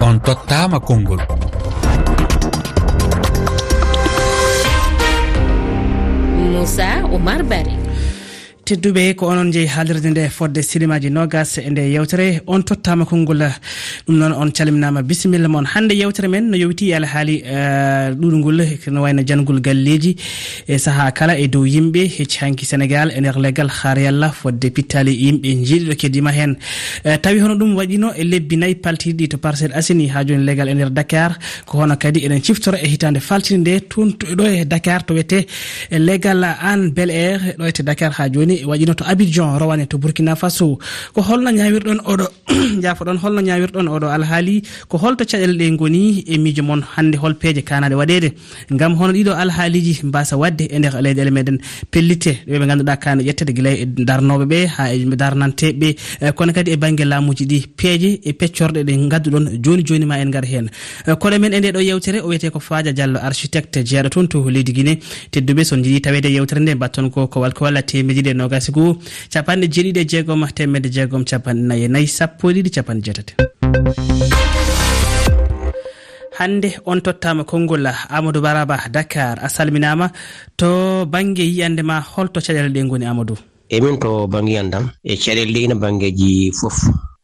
on tottama konngol. Moussa oumar bari. tedduɓe ko onon jeeyi haalirde nde fodde sirimaji nogas e nde yewtere. On tottama konngol ɗum noon on calminama bisimilla moon hannde yewtere men no yowiti alhaali eh, ɗuɗugol no wayno jangol galleji e saaha kala e dow yimɓe hecci hanki sénégal e nder leggal haariyallah fodde pittali yimɓe jiiɗiɗo keddima hen eh, tawi hono ɗum waɗino e lebbi nayyi paltiɗi to parcelle asini ha joni leggal e nder dakar ko hono kadi eɗen ciftora e hitande faltide nde toon ɗo e dakar to wiyete leggal an bel air ɗo ete dakar ha joni waɗino to abidjan rowane to burkina faso. Ko holno ñawirɗon oɗo jafoɗon holno ñawirɗon oɗo alhaali ko holto caɗele ɗe goni e miijo moon hannde hol peeje kanaɗe waɗede gam hono ɗiɗo alhaaliji mbasa wadde e nder leyɗele meɗen pellite ɗo ɓe ganduɗa kane ƴettede guila e darnoɓeɓe ha e darnanteɓe eh, kono kadi e banggue laamuji ɗi peeje e peccorɗe ɗe gadduɗon joni joni ma en gar hen eh, kono men e nde ɗo yewtere o wiyete ko faja diallo architecte jeeɗo toon to leydi guine tedduɓe son jiiɗi tawede yewtere nde batton ko ko walko walla temeɗiɗe nogas goo capanɗe jeeɗiɗi e jeegom temedde jeegom capanɗe nayi e nayyi sappo e ɗiɗi capanɗe jeetati. Hande on tottama konngol amadou baraba dakar a salminama to banggue yiyande ma holto caɗele ɗe goni amadou? Emin to banggue yan e caɗele ɗe ina banggueji foof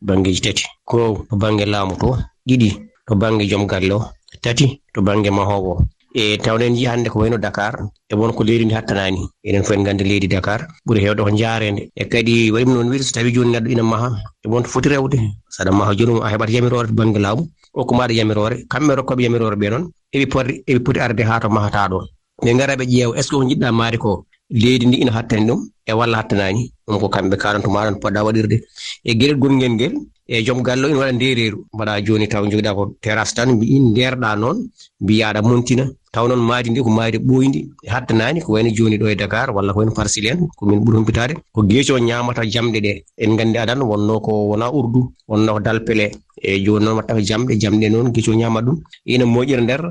banggueji tati. Ko to banggue laamu to ɗiɗi to banggue joom galle o tati to banggue mahowo o. e tawne en jiyi hannde ko wayno dakar e won ko leydi ndi hattanani enen fof en gandi leydi dakar ɓuuri heewde ko jaarede e kadi waɗimi noon wiide so tawi joni neɗɗo ina maha e wonto foti rewde. Saɗa maha joni a heɓata yamirore to banggue laamu o ko maɗa yamirore. Kamɓe rokkoɓe yamirore ɓe noon eɓe poti eɓe poti arde ha to mahata ɗon ɓe gara ɓe ƴeewa est ce que ko jiɗɗa maari ko leydi ndi ina hattani ɗum e walla hattanani ɗum ko kamɓe kalanto maɗa no poɗɗa waɗirde. E gueɗel gongel ngel e joom gallo ina waɗa ndereeru mbaɗa joni taw jogiɗa ko terrasse tan mbi'i nderɗa noon mbiyaɗa montina. taw noon maadi ndi ko maadi ɓooyndi haddanaani ko wayno jooni ɗo e dakar walla ko wayno parcelle en komin ɓuri humpitaade. Ko geeci o ñaamata jamɗe ɗe en nganndi adan wonno ko wonaa urdu wonno ko dalpele e jooni noon waɗata ko jamɗe jamɗe noon geeci o ñaamata ɗum. Ina moƴƴira ndeer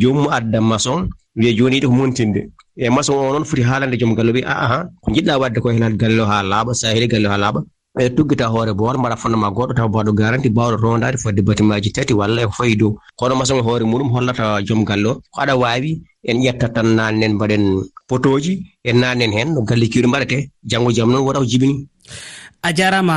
joomum adda maçon wiya jooni yiɗi ko montinde. E maçon o noon foti haalande joom galle o aa ko jiɗɗa wadde ko e hen galle o haa laaɓa sa heeɗi galle o haa laaɓa. e tuggita hoore boore mbaɗa fondement goɗɗo taw mbaɗo garanti bawɗo rondade fodde batimaji tati walla eko fayi dow kono masogo hoore muɗum hollata joom galle o ko aɗa wawi en ƴettat tan nannen mbaɗen potoji en nannen hen no galle kiiɗo mbaɗete janggo jaam noon woɗa ko jibini. A jarama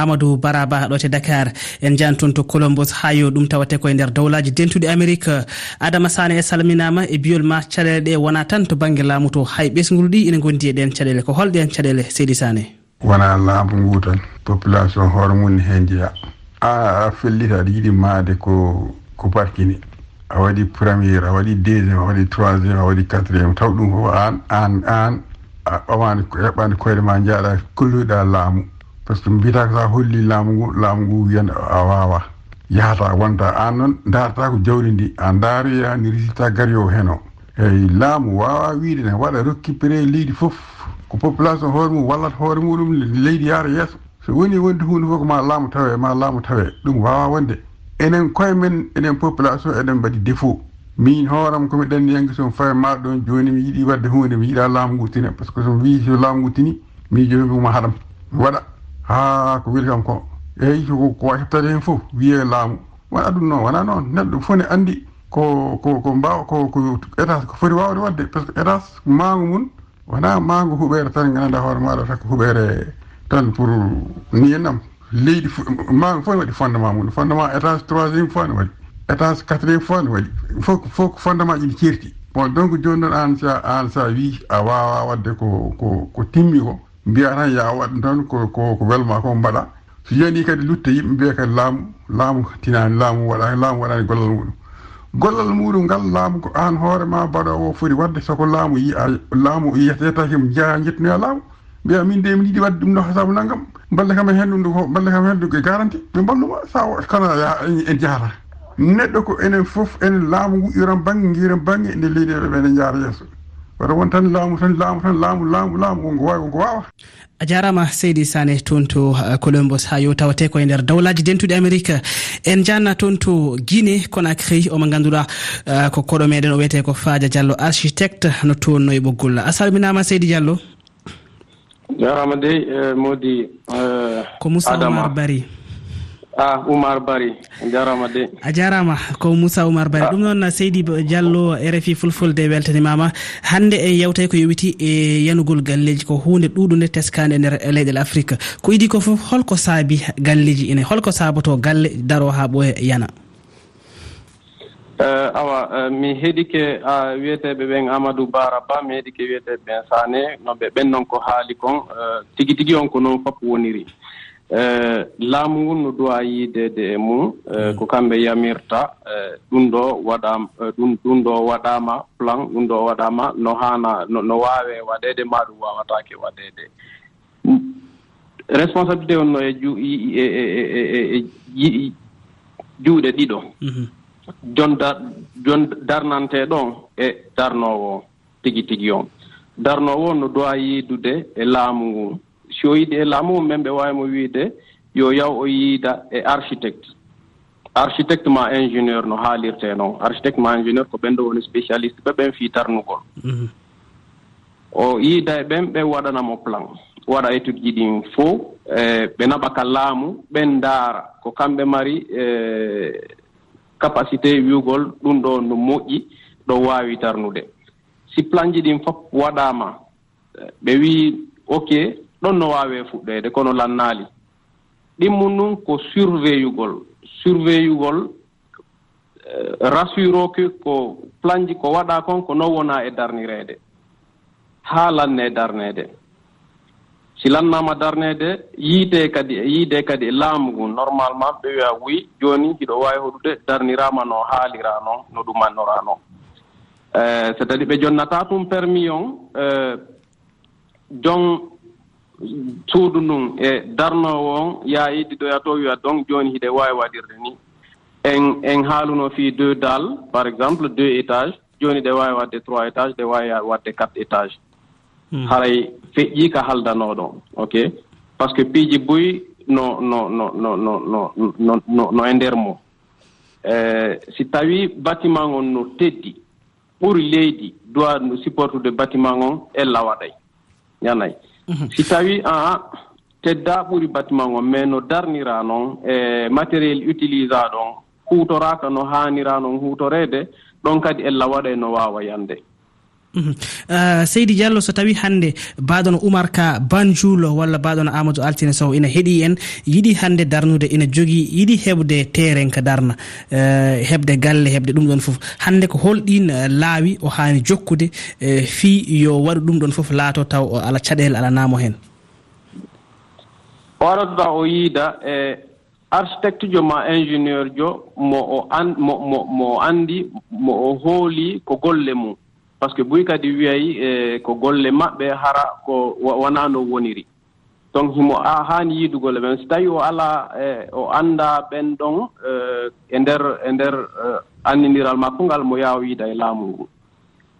amadou baraba ɗo te dakar. En jani toon to colombos ha yo ɗum tawate koye nder dowlaji dentuɗi amérique adama sane e salminama e biyol ma caɗele ɗe wona tan to banggue laamu to hay ɓesgol ɗi ina gondi e ɗen caɗele ko holɗen caɗele seydi sane. wona laamu ngu tan population hoore mum ne hen jeeya a fellita aɗa yiɗi maade ko ko barkini. A waɗi premiére a waɗi deuxiéme a waɗi troisiéme a waɗi quatriéme taw ɗum fof an an an a ɓamani heɓani koyɗe ma jaaɗa kolloyɗa laamu. Par ce que mbiyata ko sa holli laamu ngu laamu ngu wiyan a wawa yahata wonta an noon darata ko jawdi ndi. A daaroyani résultat gari o hen o eyi laamu wawa wiide ne waɗa récupéré leydi fof. ko population hoore mum wallata hoore muɗum leydi yaara yeeso. So woni wonde hunde fof ko ma laamu tawe ma laamu tawe ɗum wawa wonde. Enen koye men enen population eɗen mbaɗi défaut. Min hooram komi ɗanni yanke somi fawi maɗa ɗon joni mi yiiɗi wadde hunde mi yiiɗa laamu ngu tini par ce que somi wi so laamu ngu tini mi jomi ɗuma haɗam. Mi waɗa. Ha ko weli kam ko eyyi ko heɓtata hen fof wiye laamu. Wona ɗum noon wona noon. Neɗɗo fof ne andi ko ko ko mbawa ko ko étage ko foti wawde wadde. Par ce que étage maago mum wona maago huɓere tan gandanɗa hoore maɗa tan ko huɓere tan pour niyenam leydi maago fof ne waɗi fondement mum fondement étage troisiéme fois ne waɗi. Étage quatriéme fois ne waɗi. Fof fof ko fondement ji ɗi ceerti. Bon donc joni noon an sa an sa wi a wawa wadde ko ko ko timmi ko. Mbiya tan ya waɗ tan ko ko ko welma ko mbaɗa so yani kadi lutte yimɓe mbiya kadi laamu laamu tinani laamu waɗa laamu waɗani gollal muɗum. gollal muɗum ngal laamu ko an hoorema mbaɗowo foti wadde soko laamu yiya laamu yetetahim jeeya jettunoya laamu. Mbiya min de min yiɗi wadde ɗum ɗo saabu naggam balle kam e hendu ko balle kam hen hendu e garanti. Ɓe mballuma sa kana en jahata neɗɗo ko enen foof enen laamu ngu iran bange giran bange nde leydi eɗo ene jaara yesso wata won tan laamu tan laamu tan laamu laamu laamu wongo wawi wongo wawa a jarama seydi sane toon to uh, colombos ha yo tawate koye nder dawlaji dentuɗe amérique en janna toon to guiné conacry omo ganduɗa uh, ko koɗo meɗen o wiyete ko fadia diallo architecte no toonno e ɓoggol. A salminama seydi diallo? Jarama dey eh, modi eh, ko moussa omar bari. a oumar bari jarama de. A jarama ko moussa oumar bari ah. ɗum noon seydi diallo rfi fulfulde weltanimama. Hande en yewtay ko yowiti e yanugol galleji ko hunde ɗuɗunde teskade e nder leyɗel afrique. Ko idi ko foof holko saabi galleji ene holko saaboto galle daro ha ɓoya yana? Uh, awa uh, mi heɗike uh, wiyeteɓe ɓen amadou bara ba mi heɗike wiyeteɓe ɓen sane no ɓe ɓennon ko haali kon. Uh, tigi tigi on ko noon fof woniri. uh, Eh, laamu ngun no duwa yiideede e mum eh, hmm. ko kamɓe yamirta eh, ɗum ɗo waɗama ɗum ɗum ɗo waɗama plan ɗum ɗo waɗama no haana no waawe waɗeede ma ɗum wawatake waɗeede. Responsabilité wonno e ju e, e, e, e juuɗe ɗiɗo. Mhm. Jon jon darnantee ɗon e darnoowo tigi tigi on. Darnoowo no duwa yiidude e laamu ngun si o yiɗi e laamu mum men ɓe wawimo wiide yo yaw o yiida e architecte. Architecte ma ingénieur no haalirte noon architecte ma ingénieur ko ɓen ɗo woni spécialiste ɓe ɓen fii tarnugol. Mhm. O yiida e ɓen ɓe waɗanamo plan. Waɗa étude ji ɗin fof e ɓe naɓa ka laamu ɓen ndaara. Ko kamɓe mari e capacité wiugol ɗum ɗo no moƴƴi ɗo waawi tarnude. Si plan ji ɗin fof waɗaama ɓe wii ok ɗon no waawee fuɗɗeede kono lannaali. Ɗimmum ɗum ko surveillugol surveillugol eh, rassuroki ko planji ko waɗaa kon ko non wonaa e darnireede. Haa lannee darneede. Si lannaama darneede yiitee kadi e yiidee kadi e laamu ngun normalement ɓe wiya wuyi jooni hiɗo waawi hoɗude darniraama no haaliraa noon no ɗumannoraa noon c' eh, est à dire ɓe jonnataa tum permis on eh, jon suudu ndun e darnowo on yaa ɗo to wiya donc jooni hiɗe waawi waɗirde ni. En en haaluno fii deux dal par exemple deux étage jooni ɗe waawi waɗde trois étage ɗe waawi waɗde quatre étage hmm. haray feƴƴii ka haldanooɗo ok? Par ce que piiji boyi no no no no no no no no e ndeer mo. E, si tawii bâtiment on no teddi ɓuri leydi duwa supportude bâtiment on ella waɗay yanayi si tawii aa teddaa ɓuri bâtiment ngon mais no darniraa noon e matériel utilisé ɗon huutoraaka no haaniraa noon huutoreede ɗon kadi ella waɗee no waawa yande. Mhm. Euh, seydi diallo so tawi hannde baɗono oumar ka banjoul walla baɗono amadou altine sow ina heeɗi en yiɗi hannde darnude ina jogii yiɗi heɓde terrain ka darna. Euh, heɓde galle heɓde ɗum ɗon fof. Hannde ko holɗin euh, laawi o haani jokkude e fii yo waɗu ɗum ɗon fof laato taw o ala caɗele ala alanamo heen. Oɗo ba o yiida e architecte jo ma ingénieur jo mo o an mo mo o anndi mo o hooli ko golle mum. par ce que buy kadi wiyay e ko golle maɓɓe hara ko wonaa no woniri. Donc himo a haani yiidugole ɓen so tawii o alaa e o annda ɓen ɗon e ndeer e ndeer e e, anndindiral makko ngal mo yaawa yiida e laamu ngu.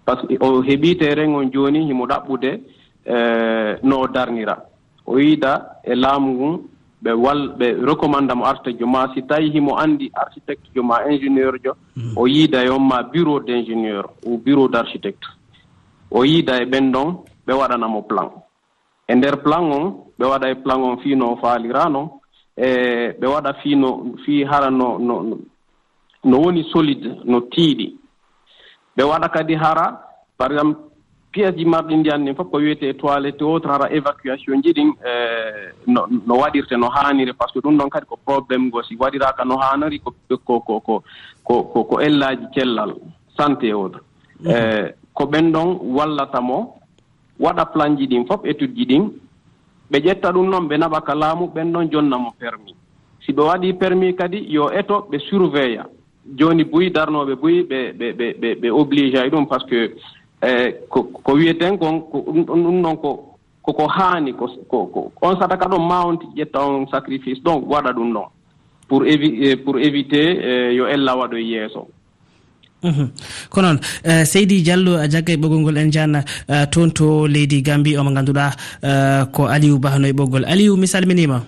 Par ce que o heɓii terrain on jooni himo ɗaɓɓude e no o darnira. O yiida e laamu ngun ɓe wal ɓe recommanda mo architecte ma si tawi himo anndi architecte jo ma ingénieur jo hmm. o yiida e on ma bureau d' ingénieur ou bureau d' architecte o yiida e ɓen ɗon ɓe waɗanamo plan. E nder plan on ɓe waɗa e plan on fii no faalirano e ɓe waɗa fii no fii hara no no no woni solide no tiiɗi. Ɓe waɗa kadi hara par exemple piége ji marɗi ndiyan annden fof ko wiyetee toilette autre hara évacuation ji ɗin e, no no waɗirte no haaniri par ce que ɗum ɗon kadi ko probléme go si waɗiraaka no haanori ko ko ko ko ko ko ellaaji cellal santé autre. Mm-hmm. E, ko ɓen ɗon wallata mo waɗa plan ji ɗin fof étude ji ɗin. Ɓe ƴetta ɗum noon ɓe naɓa ka laamu ɓen ɗon jonna mo permis. Si ɓe waɗii permis kadi yo eto ɓe surveilla. Jooni buyi darnooɓe buyi ɓe ɓe ɓe ɓe obligé ay ɗum par ce que e ko wiyeten kon ko ɗum ɗon ko koko haani ko on sataka ɗon mawnti ƴetta on sacrifice ɗon waɗa ɗum ɗon pour évi eh, pour éviter eh, yo ella waɗo yeeso. Mhm. Ko noon seydi diallo a jagga e ɓoggol ngol en jana toon to leydi gambi omo ganduɗa ko aliou bahano e ɓoggol. Aliou mi salminima.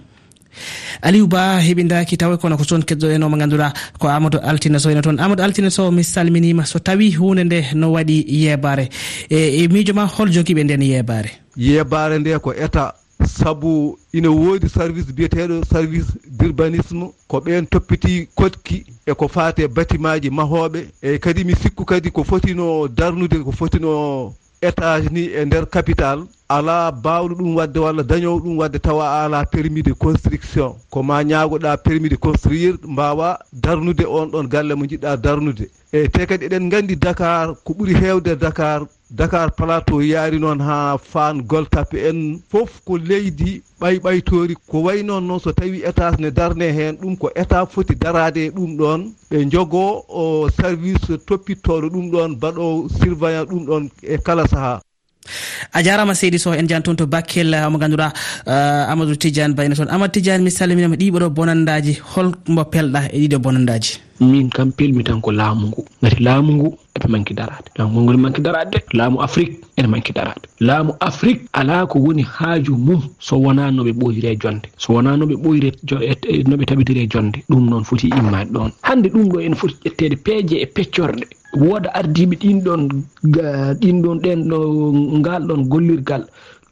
aliou ba heɓidaki tawa e kono ko toon keddoɗenoma ganduɗa ko amadou altina sow ene toon. Amadou altina sow mi salminima so tawi hunde nde no waɗi yeebare e e miijo ma hol joguiɓe nden yeebare yeebare nde ko état saabu ina woodi service biyeteeɗo service d' urbanisme ko ɓeen toppiti kotki eko faate batimaji mahooɓe. E kadi mi sikku kadi ko fotino darnude ko fotino étage ni e nder capital alaa baawɗo ɗum wadde walla dañowo ɗum wadde tawa alaa permis de construction. Ko ma ñaagoɗa permis de construire mbawa darnude on ɗon galle mo jiɗɗa darnude. Eyyi te kadi eɗen gandi dakar ko ɓuuri heewde dakar dakar plateau yaari noon ha fan goltappe en. Fof ko leydi ɓayɓaytori ko way noon noon so tawi état ne darne hen ɗum ko état foti darade e ɗum ɗon ɓe jogo o service toppittoɗo ɗum ɗon mbaɗo surveillant ɗum ɗon e kala saaha a jarama seydi sow en jani toon to bakkel uh, mo ganduɗa uh, amadou tidiane bayno toon. Amadou tidiane mi salminima ɗiɓo ɗo bonandaji holmo pelɗa e ɗiɗo bonandaji min kam pelmi tan ko laamu ngu. Gati laamu ngu eɓe manki darade laamu ngu ngol manki darade de laamu afrique ene manki darade laamu afrique ala ko woni haaju mum so wona noɓe ɓoyire jonde. So wona noɓe ɓoyire noɓe no e, e, tabitiri jonde. Ɗum noon foti immade ɗon hande ɗum ɗo ene foti ƴettede peeje e peccorɗe wooda ardiɓe ɗin ɗon ɗin ɗon ɗen ɗo ngal ɗon gollirgal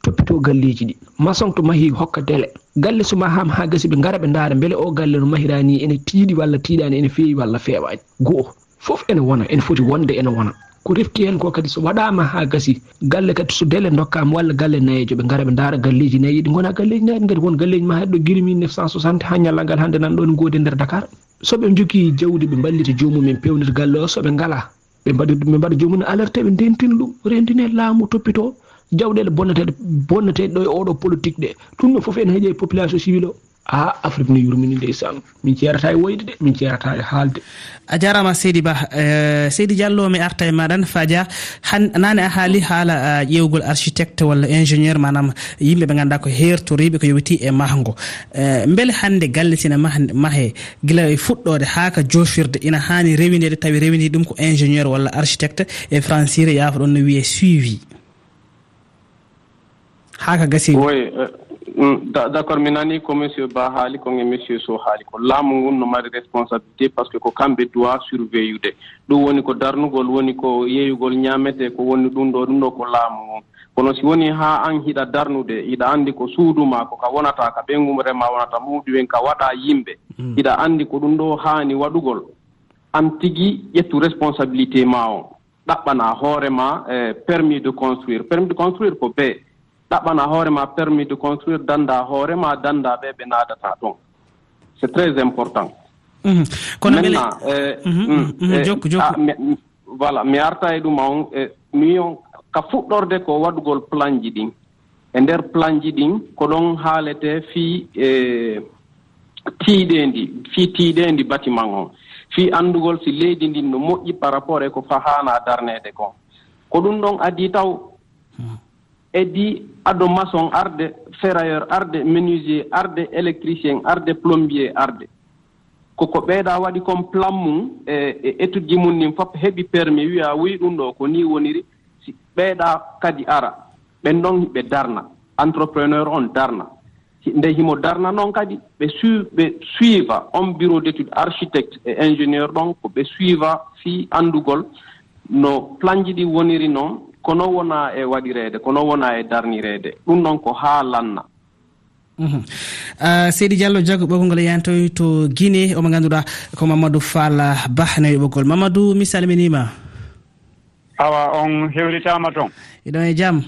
toppito galleji ɗi. Maçon to mahi hokka délai galle so mahama ha gasi ɓe gara ɓe daara beele o galle no mahirani ene tiiɗi walla tiiɗani ene feewi walla feewani goho fof ene wona ene foti wonde ene wona. Ko refti hen ko kadi so waɗama ha gasi galle kadi so délai dokkama walla galle nayejo ɓe gara ɓe daara galleji nayyi ɗi. Gona galleji nayyi gadi won galleji ma heɗɗo guiri 1960 ha ñallagal hande nan ɗon gode nder dakar. Soɓe jogui jawdi ɓe ballita jomumen pewnir galle o soɓe ngala ɓe mbaɗi ɓe mbaɗa joomum ne alerté ɓe ndentina ɗum rendine laamu toppito. Jawɗele bonneteɗe bonneteɗe ɗo e oɗo politique ɗe. Ɗum ɗo fof ene heeƴe population civil o. ha afrique ne yurmini ndeysan e min ceerata e woyde de min ceerata e haalde. A jarama seydi ba e, seydi diallo mi arta e maɗan fadia han nane a haali haala e, ƴewgol architecte walla ingénieur manam yimɓe ɓe ganduɗa ko hertoriɓe ko yowiti e mahgo beele hande galletina mahe guila e fuɗɗode ha ka jofirde ina hani rewidede tawi rewidi ɗum ko ingénieur walla architecte e francire yaafa ɗon no wiye suivi. Ha ka gasi euh, Mm, d' accord mi nani ko monsieur ba haali kon e monsieur sow haali. Ko laamu ngun no mari responsabilité par ce que ko kamɓe duwa surveillude ɗum woni ko darnugol woni ko yeeyugol ñaamete ko woni ɗum ɗo ɗum ɗo ko laamu ngun kono si woni ha an hiɗa darnude hiɗa anndi ko suuduma ko ka wonata ka ɓengumrema wonata muuɗi wen ka waɗa yimɓe. Mm. Hiɗa anndi ko ɗum ɗo haani waɗugol. An tigi ƴettu responsabilité ma o. Ɗaɓɓana hoorema eh, permis de construire. Permis de construire ko bee. ɗaɓana hoorema permis de construire danda hoorema danda ɓe ɓe naadata ɗon c'est très important. Mhm. Kono eh, mhm, hmm, mhm, eh, jokku jokku. Ah, voilà mi arta e ɗum on eh, mi on ka fuɗɗorde ko waɗugol plan ji ɗin. E nder plan ji ɗin ko ɗon haalete fii e tiiɗeendi fii tiiɗeendi batiman on fii anndugol si leydi ndin no moƴƴi par rapport e ko fahaana darneede kon ko ɗum ɗon adii taw edi ado maçon arde ferrailleur arde menuisier arde électricien arde plombier arde. Koko ɓeeɗa waɗi comme plan mum e e étude ji mum nin fof heɓi permis wiya woyi ɗum ɗo ko ni woniri si ɓeeɗa kadi ara. Ɓen ɗon ɓe darna entrepreneur on darna. Nde himo darna noon kadi ɓe su ɓe suiva on bureau d' étude architecte e ingénieur ɗon ko ɓe suiva fii anndugol. No plan ji ɗi woniri noon kono wona e waɗireede kono wona e darnireede ɗum noon ko haa lanna. Mhm. Ah, Seydi diallo jaggo ɓoggol ngol e yantoy to guine omo ganduɗa ko mamadou fall ba nawi ɓoggol. Mamadou mi salminima. Awa on hewritama toon. Iɗon e jaam.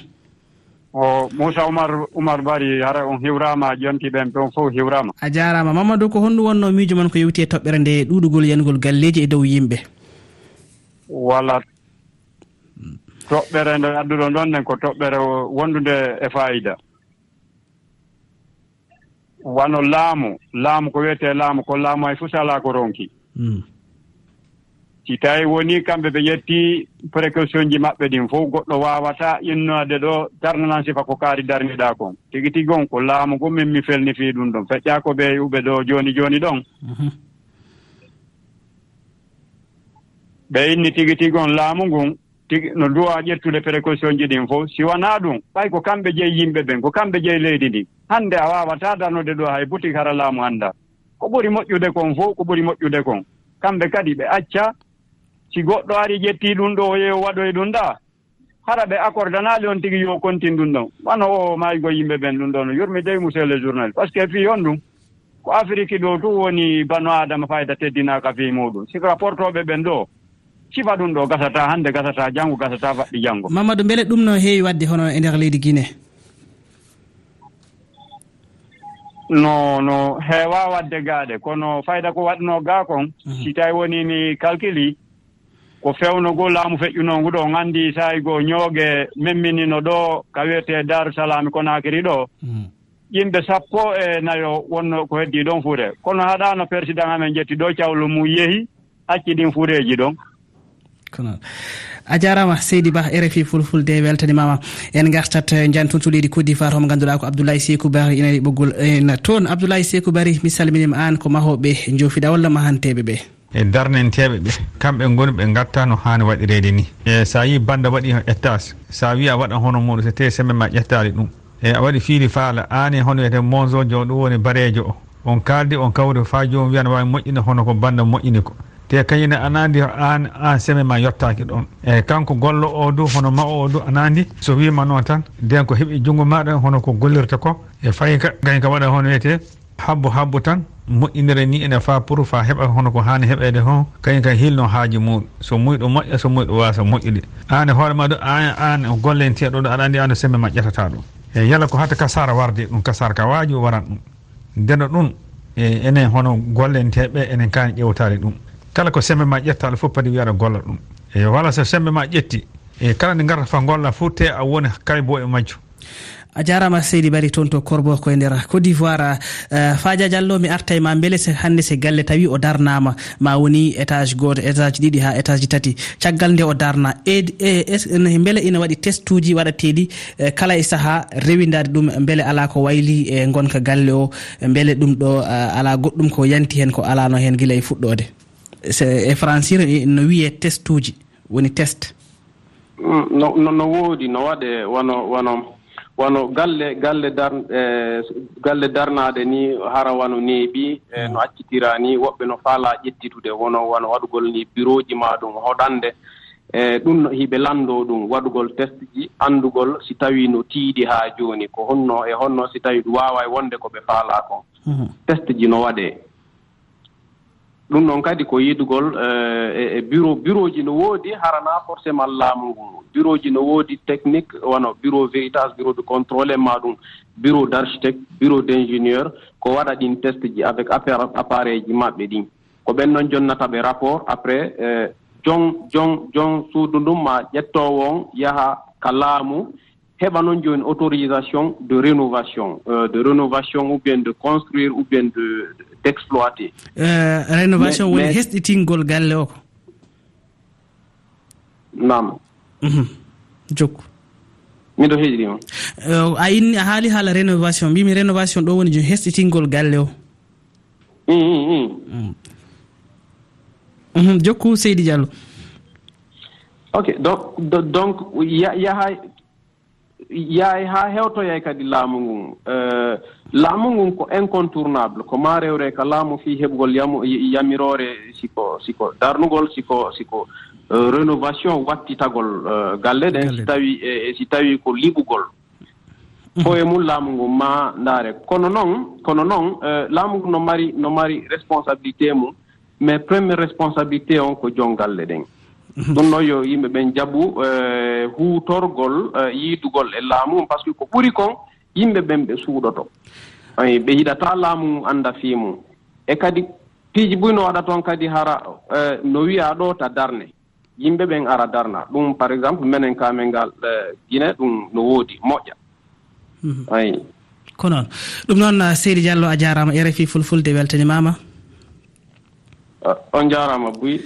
O moussa oumar oumar bari hara on hewrama jontiɓen toon fof hiwrama a jarama mamadou ko honɗum wonno miijo man ko yewti e toɓɓere nde ɗuɗugol yangol galleji e dow yimɓe? Walla toɓɓere nde adduɗo ɗon nen ko toɓɓere wondude e fayida. Wano laamu laamu ko wiyete laamu ko laamu hay fof alaa ko ronki. Hmm. Si tawi woni kamɓe ɓe ƴetti précaution ji maɓɓe ɗin fof goɗɗo wawata innade ɗo darnanan sifa ko kaari darniɗa kon. Tigi tigi on ko laamu go min mi felni fii ɗum ɗon. Feƴƴa ko ɓe yuɓe ɗo joni joni ɗon. Mhm. Ɓe inni tigi tigi on laamu ngun tigi no duwa ƴettude précaution ji ɗin fof si wonaa ɗum ɓay ko kamɓe jeyi yimɓe ɓen ko kamɓe jeyi leydi ndi hannde a waawataa danude ɗo hay boutique hara laamu hannda ko ɓuri moƴƴude kon fof ko ɓuri moƴƴude kon. Kamɓe kadi ɓe acca si goɗɗo ari ƴettii ɗum ɗo yo waɗoye ɗum ɗa hara ɓe accordanaali on tigi yo kontin ɗum ɗon. Wano oh, o maygo yimɓe ɓen ɗum ɗon yurmi dey monsieur le journal. Par ce que fii on ɗum ko afrique ɗo tu woni bano adama fayda teddinaaka fii muɗum. Si rapportoɓe ɓen ɗo sifa ɗum ɗo gasata hannde gasata janngo gasata faɗɗi janngo mamadou beele ɗum no heewi wadde hono e nder leydi guine no no heewa wadde gaaɗe. Kono fayda ko waɗnoo gaa kon mhm. si tawi woni ni calculi ko fewnugol laamu feƴƴunongu ɗo nganndi sayi goo ñooge memminino ɗo ka wiyetee darussalami konakiri ɗo mhm. yimɓe sappo e nayo wonno ko heddii ɗon fure kono haɗaano président amen jetti ɗo cawlu mum yehi acci ɗin fureeji ɗon. kono a jarama seydi ba rfi fulfulde weltanimama en gartat eh, jantuntu leydi côte d'ivoire homo ganduɗa ko abdoulaye sekou bari ina ɓoggol eh, en toon. Abdoulaye sekou bari mi salminima an ko mahoɓe jofiɗa walla mahanteɓe ɓe? E darnenteɓe ɓe. Kamɓe goni ɓe gatta no hani waɗirede ni. E sa yi banda waɗi ƴettas sa wi a waɗan hono muɗum so tawi semaine ma ƴettali ɗum. E a waɗi fiili faala ani hono wiyete monzo jo ɗum woni barejo o. On kaldi on kawri fa jomum wiya ne wawi moƴƴina hono ko banda moƴƴini ko. te kañine anandi an an seme ma yettaki ɗon. Eyyi kanko gollo o du hono ma o du anandi so wima noon tan nden ko heeɓi junngo maɗa hono ko gollirta ko. E fayi ka kañ ka waɗa hono wiyete habbo habbo tan moƴƴinire ni ene fa pour fa heɓa hono ko hani heɓede hon. Kañum ka hilno haaji muɗum so muyɗo moƴƴa so muyɗo wasa moƴƴude. An e hoore ma ɗo an an e gollenteɗo ɗo aɗa andi an e semme maƴƴatata ɗum. E yala ko hatta kasara warde ɗum kasara ka waaji o waran ɗum. Ndeno ɗum e enen hono gollenteɓe enen kani ƴewtade ɗum. kala ko sembe ma ƴettaɗo fof padi wiyaɗa golla ɗum. E wala so sembe ma ƴetti e kala nde garta fa golla fof te a woni kay bo e majju. A jarama seydi bari toon to corbo koye nder côte d'ivoire eh, uh, faja diallo mi arta e ma beele hannde se galle tawi o darnama. Ma woni étage goto étage ɗiɗi ha étage tati. Caggal nde o darna. E, e beele ina waɗi test uji waɗateɗi uh, kala e saaha rewidade ɗum beele ala ko wayli e gonka galle o. Beele ɗum ɗo uh, ala goɗɗum ko yanti hen ko alano hen guila e fuɗɗode. e francir e no wiye test uji woni test. Mm, no no woodi no waɗe wono wono wono galle galle dar e, galle darnaade ni hara wano neeɓi e no accitira ni woɓɓe no faala ƴettitude wono wono waɗugol ni bureau ji ma ɗum hoɗande. E ɗum no hiɓe lanndo ɗum waɗugol test ji anndugol si tawii no tiiɗi haa jooni ko honno e honno si tawii ɗum waawa e wonde ko ɓe faalaa kon mhm. test ji no waɗee. ɗum ɗon kadi ko yidugol eh, e, e bureau bureau ji no woodi harana forcément laamu ngu. Bureau ji no woodi technique wono bureau véritage bureau de contrôle e ma ɗum bureau d' architecte bureau d' ingénieur ko waɗa ɗin test ji avec appareil ji maɓɓe ɗin. Ko ɓen noon jonnata ɓe rapport après eh, jon jon jon suudu ndum ma ƴettoo on yaha ka laamu heɓa noon jooni autorisation de rénovation euh, de rénovation ou bien de construire ou bien de d' exploité euh, rénovation woni hesɗitingol galle o ko? Nam mhm. jokku. Miɗo heeɗirima euh, a inni a haali haala rénovation mbimi rénovation ɗo woni jooni hesɗitingol galle o. Mm. Mhm, jokku seydi diallo. Ok donc donc yaha yahay haa hewtoyay kadi laamu ngun. Eh, laamu ngun ko incontournable ko ma rewre ka laamu fii heɓgol yamu yamiroore siko siko darnugol siko siko eh, rénovation wattitagol eh, galle ɗen si tawi e si tawi ko liɓugol. Mhm. Foye mum laamu ngun ma ndaare. Kono noon kono noon laamu ngu no mari no mari responsabilité mum mais premiére responsabilité on ko joom galle ɗen ɗum noon yo yimɓe ɓen jaɓu e, huutorgol e, yiidugol e laamu par ce que ko ɓuri kon yimɓe ɓen ɓe suuɗoto. Ay ɓe yiɗata laamu mum annda fii mum e kadi piiji buy no waɗa toon kadi hara e, no wiya ɗo ta darne. Yimɓe ɓen ara darna. Ɗum par exemple menen kamen ngal guine ɗum no woodi moƴƴa. Mhm. Ayi ko noon. Ɗum noon seydi diallo a jarama rfi fulfulde weltanimama on jarama buy.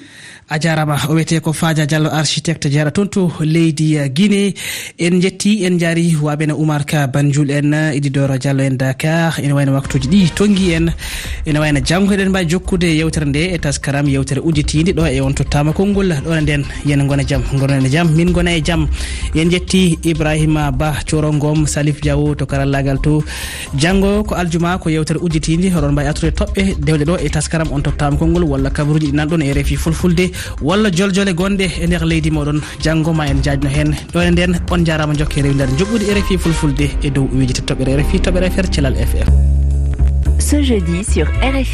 a jarama o wiyete ko fadia diallo architecte jeeɗa toon to leydi guiné en jetti en jaari waɓene oumar ka banjul en ididoro diallo en dakar. Ene wayno waktuji ɗi tonggui en. Ene wayno janggo eɗen mbawi jokkude yewtere nde e taskaram yewtere udditide ɗo e on tottama konngol. Ɗone nden yen gona jaam e gonen jaam min gona e jaam en jetti ibrahima ba corongom salif diawo to karallagal to janggo ko aljuma ko yewtere udditide oɗon mbawi atude toɓɓe. Dewɗe ɗo e taskaram on tottama konngol. Walla kabaruji ɗi nanɗon e reefi fulfulde. walla joljole gonɗe e nder leydi moɗon. Janggo ma en jajno hen. Ɗone nden on jarama jokke e rewi nder joɓɓude rfi fulfulde e dow uwiji tottoɓere rfi toɓere fr thelal ff ce jeudi sur rfi